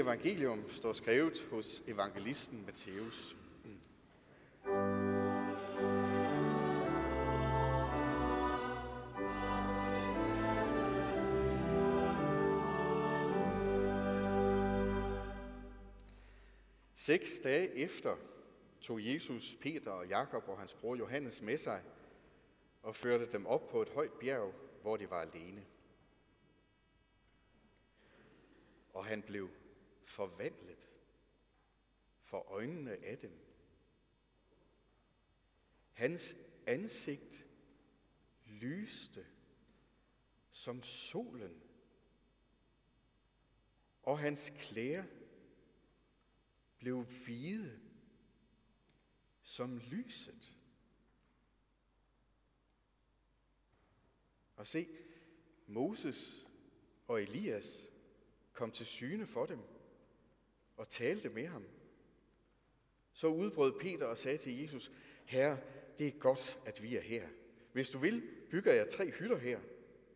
evangelium står skrevet hos evangelisten Matthæus. Mm. Seks dage efter tog Jesus Peter og Jakob og hans bror Johannes med sig og førte dem op på et højt bjerg, hvor de var alene. Og han blev forvandlet for øjnene af dem. Hans ansigt lyste som solen, og hans klæder blev hvide som lyset. Og se, Moses og Elias kom til syne for dem og talte med ham. Så udbrød Peter og sagde til Jesus, Herre, det er godt, at vi er her. Hvis du vil, bygger jeg tre hytter her.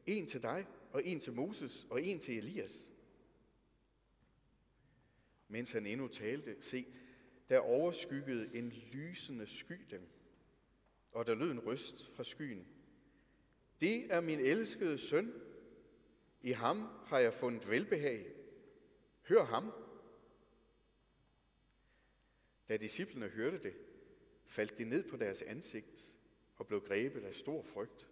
En til dig, og en til Moses, og en til Elias. Mens han endnu talte, se, der overskyggede en lysende sky dem, og der lød en røst fra skyen. Det er min elskede søn. I ham har jeg fundet velbehag. Hør ham. Da disciplene hørte det, faldt de ned på deres ansigt og blev grebet af stor frygt.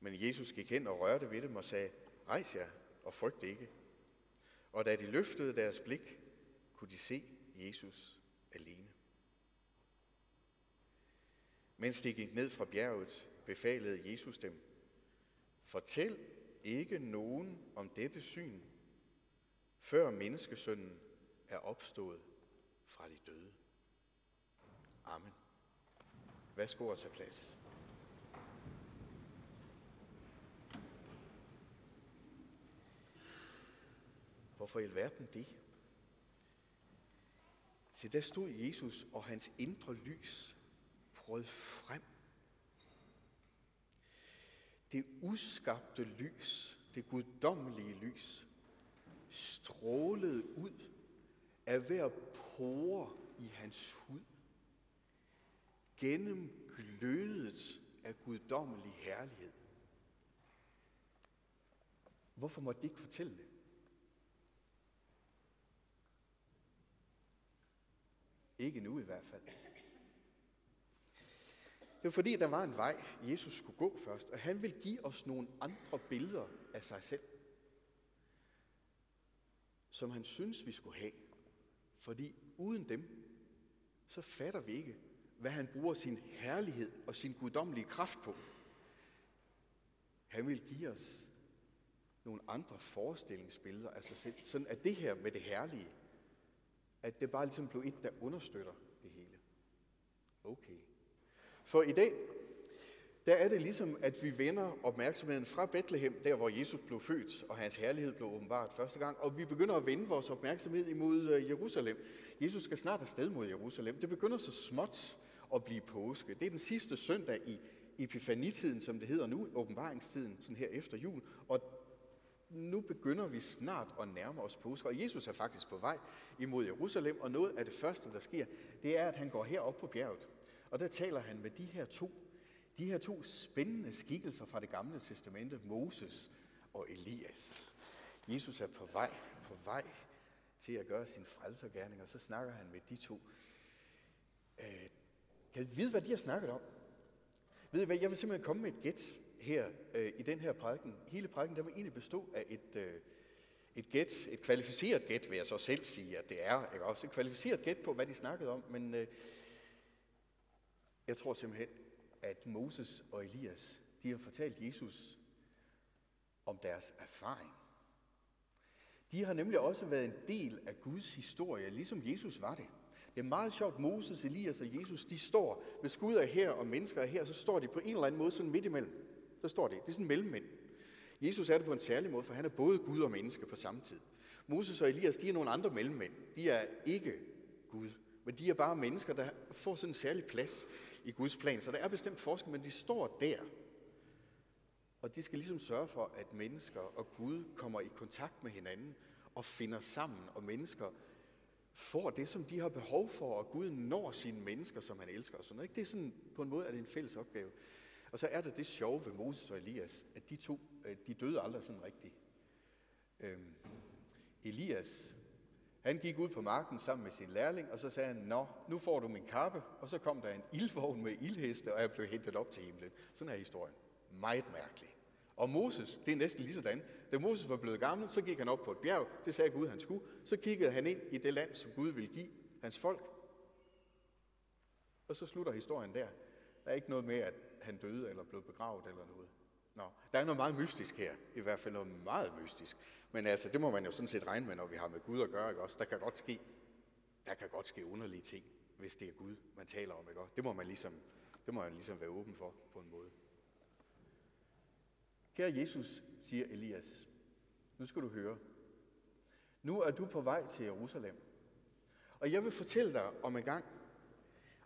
Men Jesus gik hen og rørte ved dem og sagde, rejs jer og frygt ikke. Og da de løftede deres blik, kunne de se Jesus alene. Mens de gik ned fra bjerget, befalede Jesus dem, fortæl ikke nogen om dette syn, før menneskesønnen er opstået fra de døde. Amen. Værsgo at tage plads. Hvorfor i alverden det? Se, der stod Jesus, og hans indre lys brød frem. Det uskabte lys, det guddommelige lys, strålede ud af hver pore i hans hud, gennem glødet af guddommelig herlighed. Hvorfor måtte de ikke fortælle det? Ikke nu i hvert fald. Det var fordi, der var en vej, Jesus skulle gå først, og han vil give os nogle andre billeder af sig selv, som han synes, vi skulle have. Fordi uden dem, så fatter vi ikke, hvad han bruger sin herlighed og sin guddommelige kraft på. Han vil give os nogle andre forestillingsbilleder af sig selv, sådan at det her med det herlige, at det bare ligesom blev et, der understøtter det hele. Okay. For i dag, der er det ligesom, at vi vender opmærksomheden fra Bethlehem, der hvor Jesus blev født, og hans herlighed blev åbenbart første gang, og vi begynder at vende vores opmærksomhed imod øh, Jerusalem. Jesus skal snart afsted mod Jerusalem. Det begynder så småt at blive påske. Det er den sidste søndag i epifanitiden, som det hedder nu, åbenbaringstiden, sådan her efter jul, og nu begynder vi snart at nærme os påske, og Jesus er faktisk på vej imod Jerusalem, og noget af det første, der sker, det er, at han går herop på bjerget. Og der taler han med de her to, de her to spændende skikkelser fra det gamle testamente, Moses og Elias. Jesus er på vej, på vej til at gøre sin frelsergærning, og så snakker han med de to. Øh, kan I vide, hvad de har snakket om? Ved I hvad, jeg vil simpelthen komme med et gæt her øh, i den her prædiken. Hele prædiken, der vil egentlig bestå af et, øh, et gæt, et kvalificeret gæt, vil jeg så selv sige, at det er. Ikke? Også et kvalificeret gæt på, hvad de snakkede om, men øh, jeg tror simpelthen, at Moses og Elias, de har fortalt Jesus om deres erfaring. De har nemlig også været en del af Guds historie, ligesom Jesus var det. Det er meget sjovt, Moses, Elias og Jesus, de står, hvis Gud er her og mennesker er her, så står de på en eller anden måde sådan midt imellem. Der står det. Det er sådan mellemmænd. Jesus er det på en særlig måde, for han er både Gud og menneske på samme tid. Moses og Elias, de er nogle andre mellemmænd. De er ikke Gud, men de er bare mennesker, der får sådan en særlig plads i Guds plan. Så der er bestemt forskel, men de står der. Og de skal ligesom sørge for, at mennesker og Gud kommer i kontakt med hinanden, og finder sammen, og mennesker får det, som de har behov for, og Gud når sine mennesker, som han elsker. Og sådan noget. Det er sådan, på en måde er det en fælles opgave. Og så er der det sjove ved Moses og Elias, at de to, øh, de døde aldrig sådan rigtigt. Øhm, Elias, han gik ud på marken sammen med sin lærling, og så sagde han, Nå, nu får du min kappe. Og så kom der en ildvogn med ildheste, og jeg blev hentet op til himlen. Sådan er historien. Meget mærkelig. Og Moses, det er næsten lige sådan. Da Moses var blevet gammel, så gik han op på et bjerg. Det sagde Gud, han skulle. Så kiggede han ind i det land, som Gud ville give hans folk. Og så slutter historien der. Der er ikke noget med, at han døde eller blev begravet eller noget. Nå, der er noget meget mystisk her. I hvert fald noget meget mystisk. Men altså, det må man jo sådan set regne med, når vi har med Gud at gøre, ikke også? Der kan godt ske, der kan godt ske underlige ting, hvis det er Gud, man taler om, ikke også? Det må man ligesom, det må man ligesom være åben for, på en måde. Kære Jesus, siger Elias, nu skal du høre. Nu er du på vej til Jerusalem. Og jeg vil fortælle dig om en gang,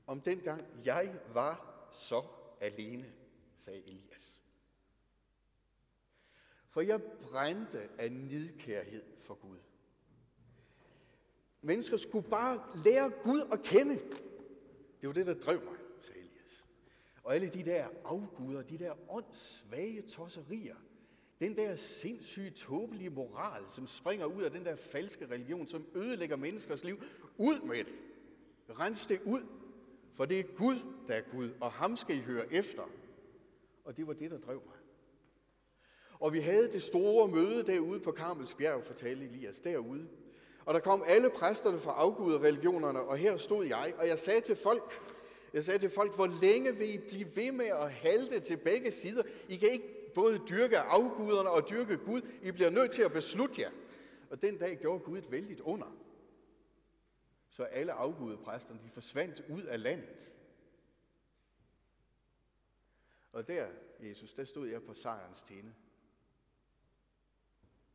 om den gang jeg var så alene, sagde Elias. For jeg brændte af nidkærhed for Gud. Mennesker skulle bare lære Gud at kende. Det var det, der drev mig, sagde Elias. Og alle de der afguder, de der åndssvage tosserier, den der sindssyge, tåbelige moral, som springer ud af den der falske religion, som ødelægger menneskers liv, ud med det. Rens det ud, for det er Gud, der er Gud, og ham skal I høre efter. Og det var det, der drev mig. Og vi havde det store møde derude på Karmels bjerg, fortalte Elias, derude. Og der kom alle præsterne fra afguderreligionerne, og her stod jeg, og jeg sagde til folk, jeg sagde til folk, hvor længe vil I blive ved med at halte til begge sider? I kan ikke både dyrke afguderne og dyrke Gud. I bliver nødt til at beslutte jer. Og den dag gjorde Gud et vældigt under. Så alle afgudepræsterne, de forsvandt ud af landet. Og der, Jesus, der stod jeg på sejrens tinde.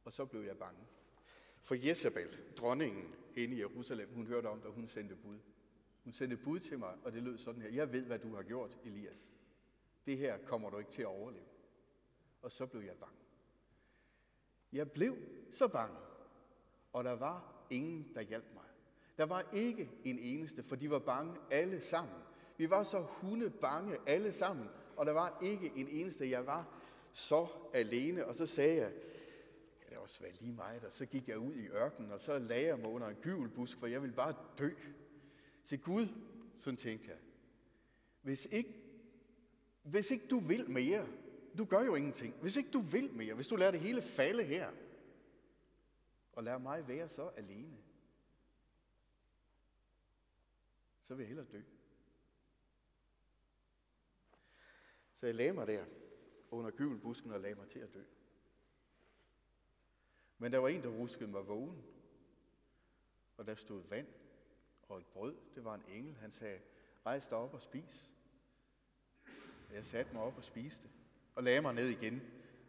Og så blev jeg bange. For Jezebel, dronningen inde i Jerusalem, hun hørte om det, hun sendte bud. Hun sendte bud til mig, og det lød sådan her. Jeg ved, hvad du har gjort, Elias. Det her kommer du ikke til at overleve. Og så blev jeg bange. Jeg blev så bange, og der var ingen, der hjalp mig. Der var ikke en eneste, for de var bange alle sammen. Vi var så hunde bange alle sammen, og der var ikke en eneste. Jeg var så alene, og så sagde jeg, det også være lige mig, der. Så gik jeg ud i ørkenen, og så lagde jeg mig under en gyvelbusk, for jeg ville bare dø. Til Gud, sådan tænkte jeg. Hvis ikke, hvis ikke du vil mere, du gør jo ingenting. Hvis ikke du vil mere, hvis du lader det hele falde her, og lader mig være så alene, så vil jeg hellere dø. Så jeg lagde mig der under gyvelbusken og lagde mig til at dø. Men der var en, der ruskede mig vågen, og der stod vand og et brød. Det var en engel. Han sagde, rejs dig op og spis. Jeg satte mig op og spiste, og lagde mig ned igen.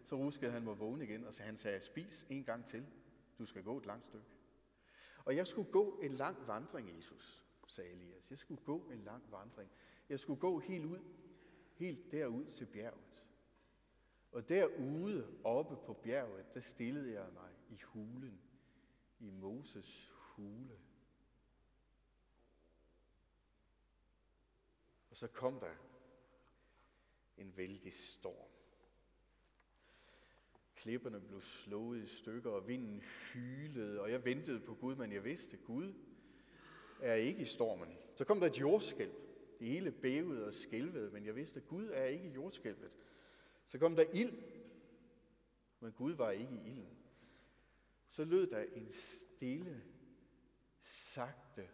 Så ruskede han mig vågen igen, og så han sagde, spis en gang til. Du skal gå et langt stykke. Og jeg skulle gå en lang vandring, Jesus, sagde Elias. Jeg skulle gå en lang vandring. Jeg skulle gå helt ud, helt derud til bjerget. Og derude oppe på bjerget, der stillede jeg mig i hulen, i Moses hule. Og så kom der en vældig storm. Klipperne blev slået i stykker, og vinden hylede, og jeg ventede på Gud, men jeg vidste, Gud er ikke i stormen. Så kom der et jordskælv. Det hele bævede og skælvede, men jeg vidste, Gud er ikke i jordskælvet. Så kom der ild, men Gud var ikke i ilden. Så lød der en stille, sagte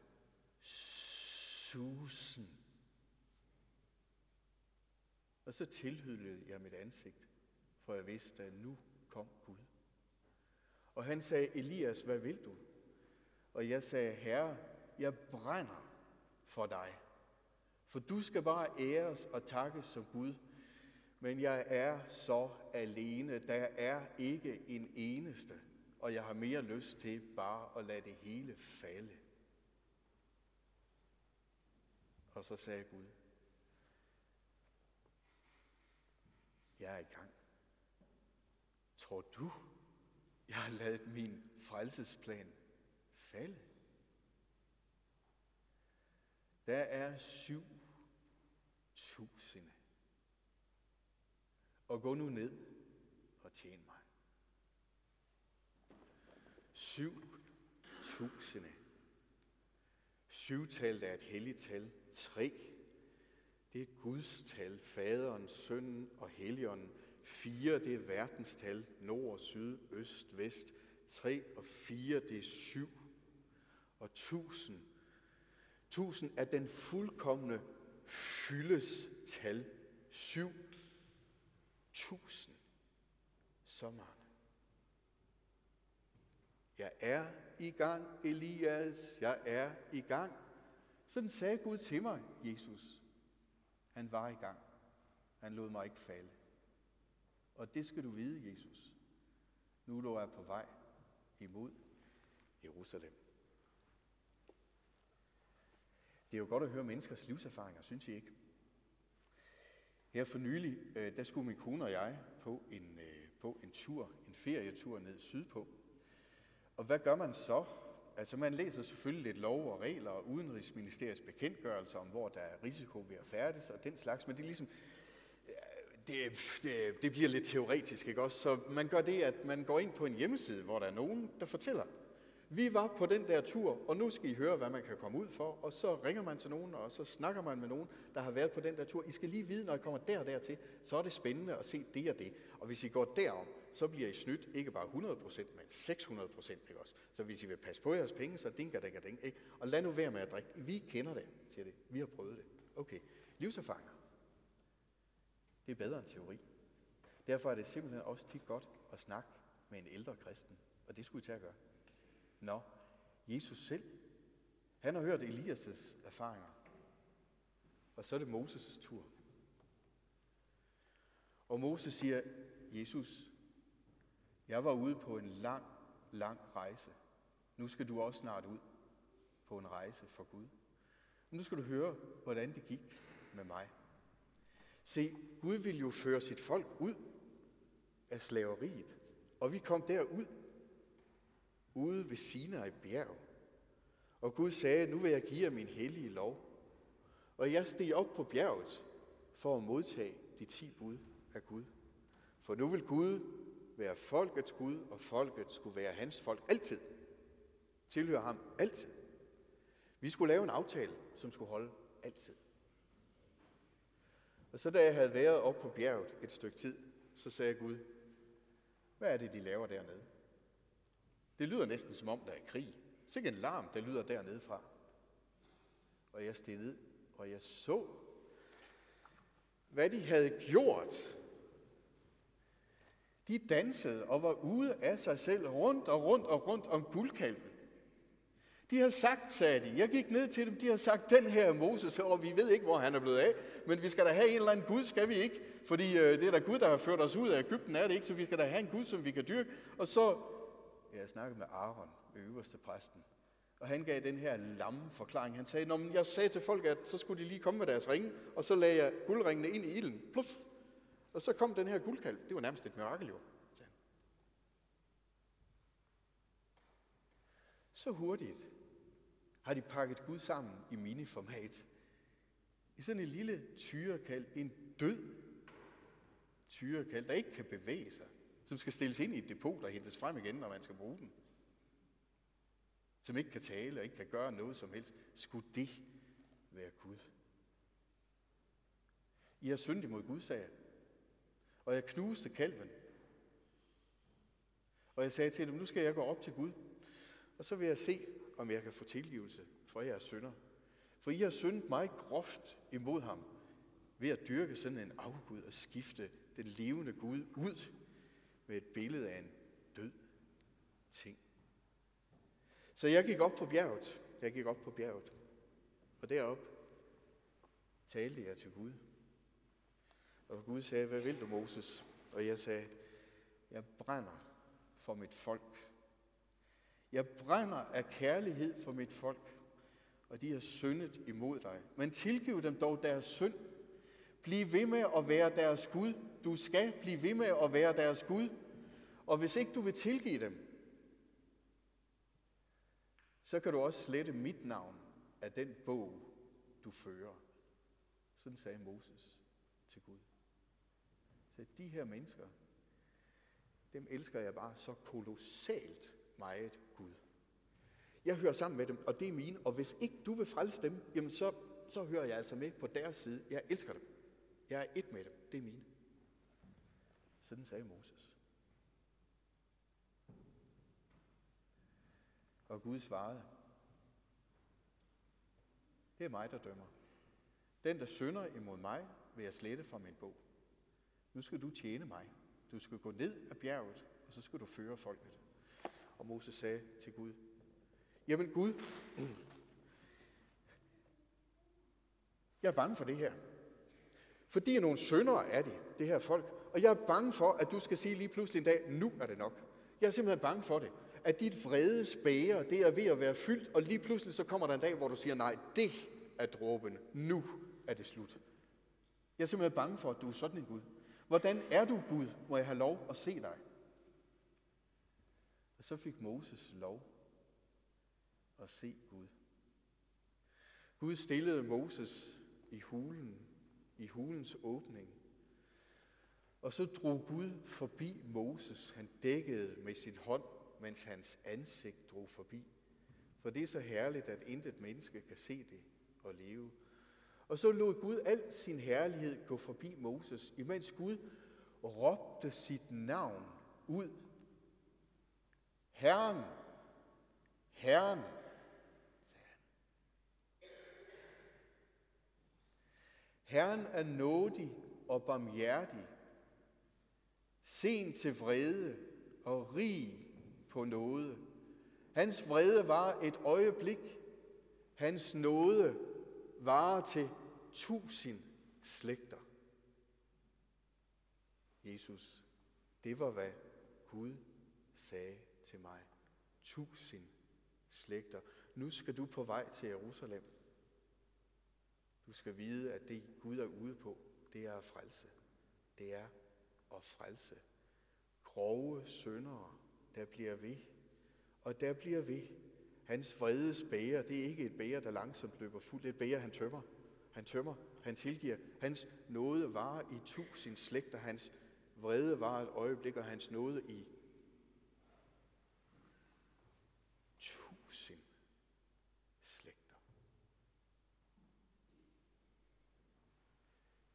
susen. Og så tilhyldede jeg mit ansigt, for jeg vidste, at nu kom Gud. Og han sagde, Elias, hvad vil du? Og jeg sagde, Herre, jeg brænder for dig. For du skal bare æres og takkes som Gud, men jeg er så alene. Der er ikke en eneste. Og jeg har mere lyst til bare at lade det hele falde. Og så sagde Gud, jeg er i gang. Tror du, Jeg har lavet min frelsesplan falde. Der er syv tusinde. Og gå nu ned og tjen mig. Syv tusinde. Syvtallet er et helligt tal. Tre. Det er Guds tal. Faderen, Sønnen og Helligånden. Fire, det er verdens tal. Nord, syd, øst, vest. Tre og fire, det er syv. Og tusind. Tusind er den fuldkommende fyldes tal. Syv tusind. Så mange. Jeg er i gang, Elias. Jeg er i gang. Sådan sagde Gud til mig, Jesus. Han var i gang. Han lod mig ikke falde. Og det skal du vide, Jesus. Nu lå jeg på vej imod Jerusalem. Det er jo godt at høre menneskers livserfaringer, synes I ikke? Her for nylig, øh, der skulle min kone og jeg på en, øh, på en tur, en ferietur ned sydpå. Og hvad gør man så? Altså man læser selvfølgelig lidt lov og regler og udenrigsministeriets bekendtgørelser om, hvor der er risiko ved at færdes og den slags, men det er ligesom, øh, det, det, det bliver lidt teoretisk, ikke også? Så man gør det, at man går ind på en hjemmeside, hvor der er nogen, der fortæller, vi var på den der tur, og nu skal I høre, hvad man kan komme ud for. Og så ringer man til nogen, og så snakker man med nogen, der har været på den der tur. I skal lige vide, når I kommer der og dertil, så er det spændende at se det og det. Og hvis I går derom, så bliver I snydt ikke bare 100%, men 600%. Ikke også? Så hvis I vil passe på jeres penge, så dinker det dinker. Ikke? Og lad nu være med at drikke. Vi kender det, siger det. Vi har prøvet det. Okay. Livserfaringer. Det er bedre end teori. Derfor er det simpelthen også tit godt at snakke med en ældre kristen. Og det skulle I til at gøre. Nå, Jesus selv, han har hørt Elias' erfaringer. Og så er det Moses' tur. Og Moses siger, Jesus, jeg var ude på en lang, lang rejse. Nu skal du også snart ud på en rejse for Gud. Nu skal du høre, hvordan det gik med mig. Se, Gud vil jo føre sit folk ud af slaveriet. Og vi kom derud ude ved Sinai bjerg. Og Gud sagde, nu vil jeg give jer min hellige lov. Og jeg steg op på bjerget for at modtage de ti bud af Gud. For nu vil Gud være folkets Gud, og folket skulle være hans folk altid. Tilhøre ham altid. Vi skulle lave en aftale, som skulle holde altid. Og så da jeg havde været oppe på bjerget et stykke tid, så sagde Gud, hvad er det, de laver dernede? Det lyder næsten som om, der er krig. Sikke en larm, der lyder dernede fra. Og jeg steg ned, og jeg så, hvad de havde gjort. De dansede og var ude af sig selv rundt og rundt og rundt om guldkalven. De har sagt, sagde de, jeg gik ned til dem, de har sagt, den her Moses, og vi ved ikke, hvor han er blevet af, men vi skal da have en eller anden Gud, skal vi ikke? Fordi øh, det er da Gud, der har ført os ud af Ægypten, er det ikke? Så vi skal da have en Gud, som vi kan dyrke. Og så jeg snakkede med Aaron, øverste præsten, og han gav den her lamme forklaring. Han sagde, Nå, jeg sagde til folk, at så skulle de lige komme med deres ringe, og så lagde jeg guldringene ind i ilden. Pluff! Og så kom den her guldkalv. Det var nærmest et mørkel, jo. Så hurtigt har de pakket Gud sammen i miniformat. I sådan en lille tyrekald, en død tyrekald, der ikke kan bevæge sig som skal stilles ind i et depot og hentes frem igen, når man skal bruge den. Som ikke kan tale og ikke kan gøre noget som helst. Skulle det være Gud? I har syndet mod Gud, sagde jeg. Og jeg knuste kalven. Og jeg sagde til dem, nu skal jeg gå op til Gud. Og så vil jeg se, om jeg kan få tilgivelse for jeres synder. For I har syndet mig groft imod ham ved at dyrke sådan en afgud og skifte den levende Gud ud med et billede af en død ting. Så jeg gik op på bjerget. Jeg gik op på bjerget. Og derop talte jeg til Gud. Og Gud sagde, hvad vil du, Moses? Og jeg sagde, jeg brænder for mit folk. Jeg brænder af kærlighed for mit folk, og de har syndet imod dig. Men tilgiv dem dog deres synd. Bliv ved med at være deres Gud. Du skal blive ved med at være deres Gud. Og hvis ikke du vil tilgive dem, så kan du også slette mit navn af den bog, du fører. Sådan sagde Moses til Gud. Så de her mennesker, dem elsker jeg bare så kolossalt meget Gud. Jeg hører sammen med dem, og det er mine, og hvis ikke du vil frelse dem, jamen så, så hører jeg altså med på deres side. Jeg elsker dem. Jeg er et med dem. Det er mine. Sådan sagde Moses. Og Gud svarede, det er mig, der dømmer. Den, der synder imod mig, vil jeg slette fra min bog. Nu skal du tjene mig. Du skal gå ned af bjerget, og så skal du føre folket. Og Moses sagde til Gud, jamen Gud, jeg er bange for det her. Fordi er nogle syndere er det, det her folk. Og jeg er bange for, at du skal sige lige pludselig en dag, nu er det nok. Jeg er simpelthen bange for det. At dit vrede spæger, det er ved at være fyldt, og lige pludselig så kommer der en dag, hvor du siger, nej, det er dråben. Nu er det slut. Jeg er simpelthen bange for, at du er sådan en Gud. Hvordan er du, Gud? Må jeg have lov at se dig? Og så fik Moses lov at se Gud. Gud stillede Moses i hulen, i hulens åbning. Og så drog Gud forbi Moses. Han dækkede med sin hånd, mens hans ansigt drog forbi. For det er så herligt, at intet menneske kan se det og leve. Og så lod Gud al sin herlighed gå forbi Moses, imens Gud råbte sit navn ud. Herren, Herren, sagde han. Herren er nådig og barmhjertig, sen til vrede og rig på nåde. Hans vrede var et øjeblik, hans nåde varer til tusind slægter. Jesus, det var hvad Gud sagde til mig. Tusind slægter. Nu skal du på vej til Jerusalem. Du skal vide, at det Gud er ude på, det er at frelse. Det er at frelse. Grove syndere, der bliver ved. Og der bliver ved. Hans vredes bæger, det er ikke et bæger, der langsomt løber fuldt. Det er et bæger, han tømmer. Han tømmer, han tilgiver. Hans nåde varer i tusind slægter. Hans vrede var et øjeblik, og hans nåde i tusind slægter.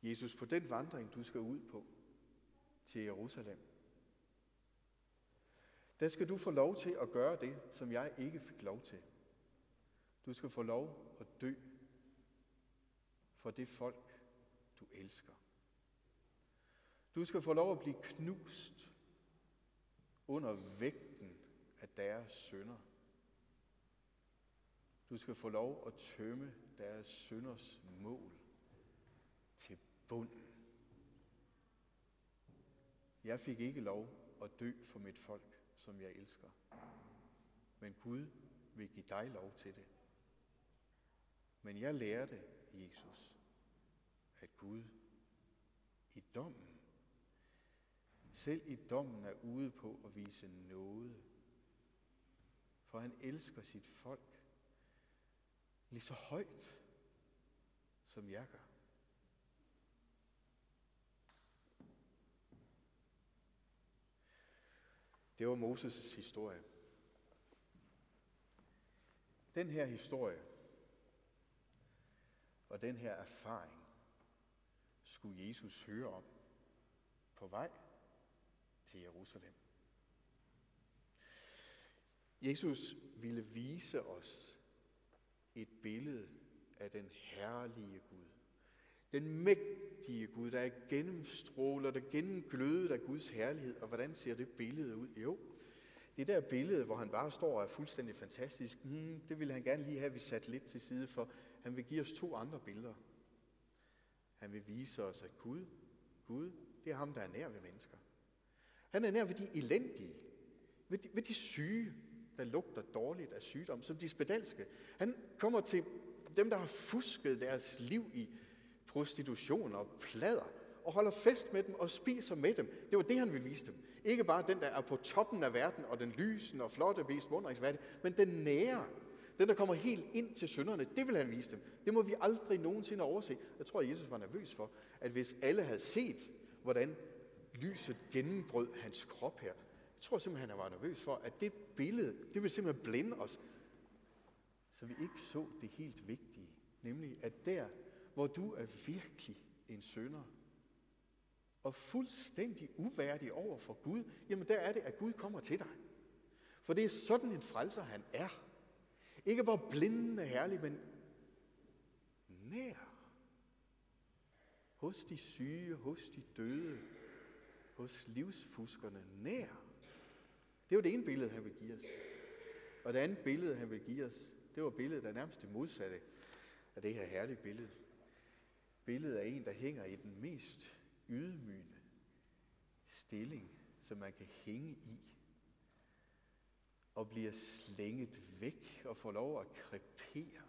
Jesus, på den vandring, du skal ud på til Jerusalem, der skal du få lov til at gøre det, som jeg ikke fik lov til. Du skal få lov at dø for det folk, du elsker. Du skal få lov at blive knust under vægten af deres sønder. Du skal få lov at tømme deres sønders mål til bunden. Jeg fik ikke lov at dø for mit folk, som jeg elsker. Men Gud vil give dig lov til det. Men jeg lærte, Jesus, at Gud i dommen selv i dommen er ude på at vise noget. For han elsker sit folk lige så højt, som jeg gør. Det var Moses' historie. Den her historie og den her erfaring skulle Jesus høre om på vej til Jerusalem. Jesus ville vise os et billede af den herlige Gud. Den mægtige Gud, der er gennemstråler, der gennemglødet af Guds herlighed. Og hvordan ser det billede ud? Jo, det der billede, hvor han bare står og er fuldstændig fantastisk, hmm, det ville han gerne lige have, vi sat lidt til side, for han vil give os to andre billeder. Han vil vise os, at Gud, Gud, det er ham, der er nær ved mennesker. Han er nær ved de elendige, ved de, ved de syge, der lugter dårligt af sygdom, som de spedalske. Han kommer til dem, der har fusket deres liv i prostitution og plader, og holder fest med dem og spiser med dem. Det var det, han ville vise dem. Ikke bare den, der er på toppen af verden, og den lysende og flotte, mest wundringsværdige, men den nære, den, der kommer helt ind til synderne, det vil han vise dem. Det må vi aldrig nogensinde overse. Jeg tror, at Jesus var nervøs for, at hvis alle havde set, hvordan lyset gennembrød hans krop her, jeg tror simpelthen, han var nervøs for, at det billede, det vil simpelthen blinde os, så vi ikke så det helt vigtige. Nemlig, at der, hvor du er virkelig en synder, og fuldstændig uværdig over for Gud, jamen der er det, at Gud kommer til dig. For det er sådan en frelser, han er. Ikke bare blindende herlig, men nær. Hos de syge, hos de døde, hos livsfuskerne nær. Det var det ene billede, han vil give os. Og det andet billede, han vil give os, det var billedet, der nærmest det modsatte af det her herlige billede. Billedet af en, der hænger i den mest ydmygende stilling, som man kan hænge i, og bliver slænget væk og får lov at krepere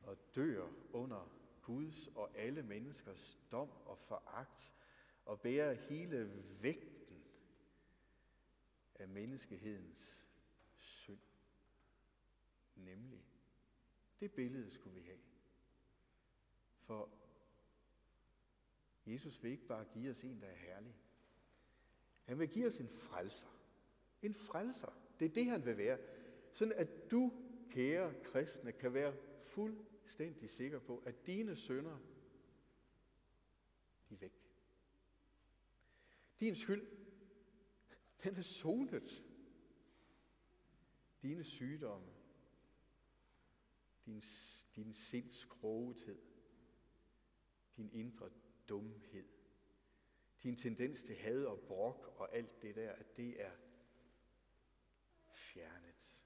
og dør under Guds og alle menneskers dom og foragt og bærer hele vægten af menneskehedens synd. Nemlig, det billede skulle vi have. For Jesus vil ikke bare give os en, der er herlig. Han vil give os en frelser. En frelser. Det er det, han vil være. Sådan at du, kære kristne, kan være fuldstændig sikker på, at dine sønder, de er væk. Din skyld, den er sonet. Dine sygdomme, din, din sinds krogethed, din indre dumhed, din tendens til had og brok og alt det der, at det er fjernet.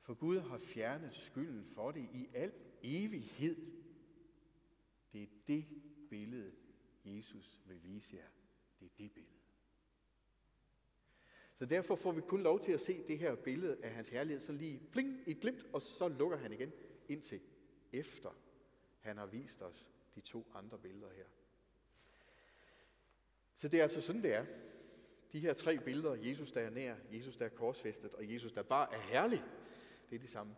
For Gud har fjernet skylden for det i al evighed. Det er det billede, Jesus vil vise jer. Det er det billede. Så derfor får vi kun lov til at se det her billede af hans herlighed, så lige bling et glimt, og så lukker han igen indtil efter han har vist os de to andre billeder her. Så det er altså sådan, det er. De her tre billeder, Jesus der er nær, Jesus der er korsfæstet, og Jesus der bare er herlig, det er det samme.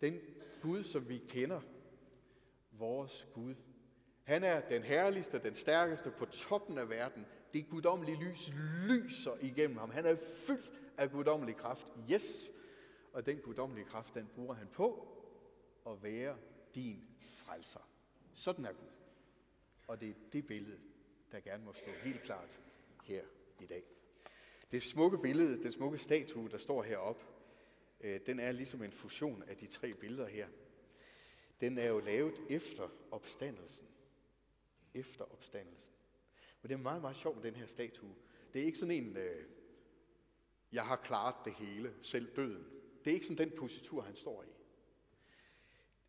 Den Gud, som vi kender, vores Gud, han er den herligste, den stærkeste på toppen af verden. Det guddommelige lys lyser igennem ham. Han er fyldt af guddommelig kraft. Yes! Og den guddommelige kraft, den bruger han på at være din frelser. Sådan er Gud. Og det er det billede, der gerne må stå helt klart her i dag. Det smukke billede, den smukke statue, der står heroppe, øh, den er ligesom en fusion af de tre billeder her. Den er jo lavet efter opstandelsen. Efter opstandelsen. Men det er meget, meget sjovt med den her statue. Det er ikke sådan en, øh, jeg har klaret det hele, selv døden. Det er ikke sådan den positur, han står i.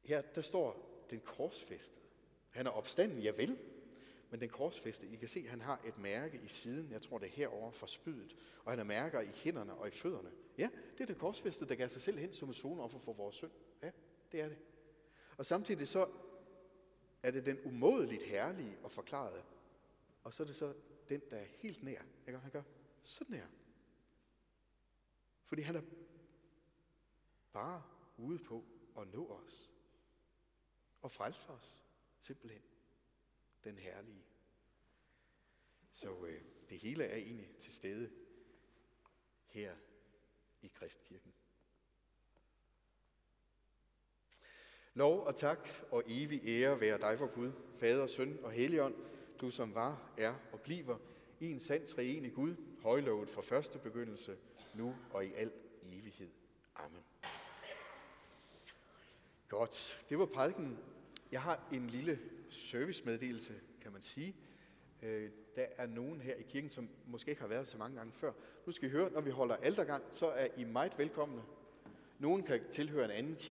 Her, der står den korsfæstede. Han er opstanden, ja vel, men den korsfæste, I kan se, han har et mærke i siden, jeg tror det er herover for spydet, og han har mærker i hænderne og i fødderne. Ja, det er den korsfæste, der gav sig selv hen som en sonoffer for vores synd. Ja, det er det. Og samtidig så er det den umådeligt herlige og forklarede, og så er det så den, der er helt nær. Ikke? Han gør sådan her. Fordi han er bare ude på at nå os og frelse os. Simpelthen den herlige. Så øh, det hele er egentlig til stede her i Kristkirken. Lov og tak og evig ære være dig vor Gud, Fader, Søn og Helligånd, du som var, er og bliver en sand treenig Gud, højlovet fra første begyndelse, nu og i al evighed. Amen. Godt, det var prædiken. Jeg har en lille servicemeddelelse, kan man sige. Øh, der er nogen her i kirken, som måske ikke har været så mange gange før. Nu skal I høre, når vi holder aldergang, så er I meget velkomne. Nogen kan tilhøre en anden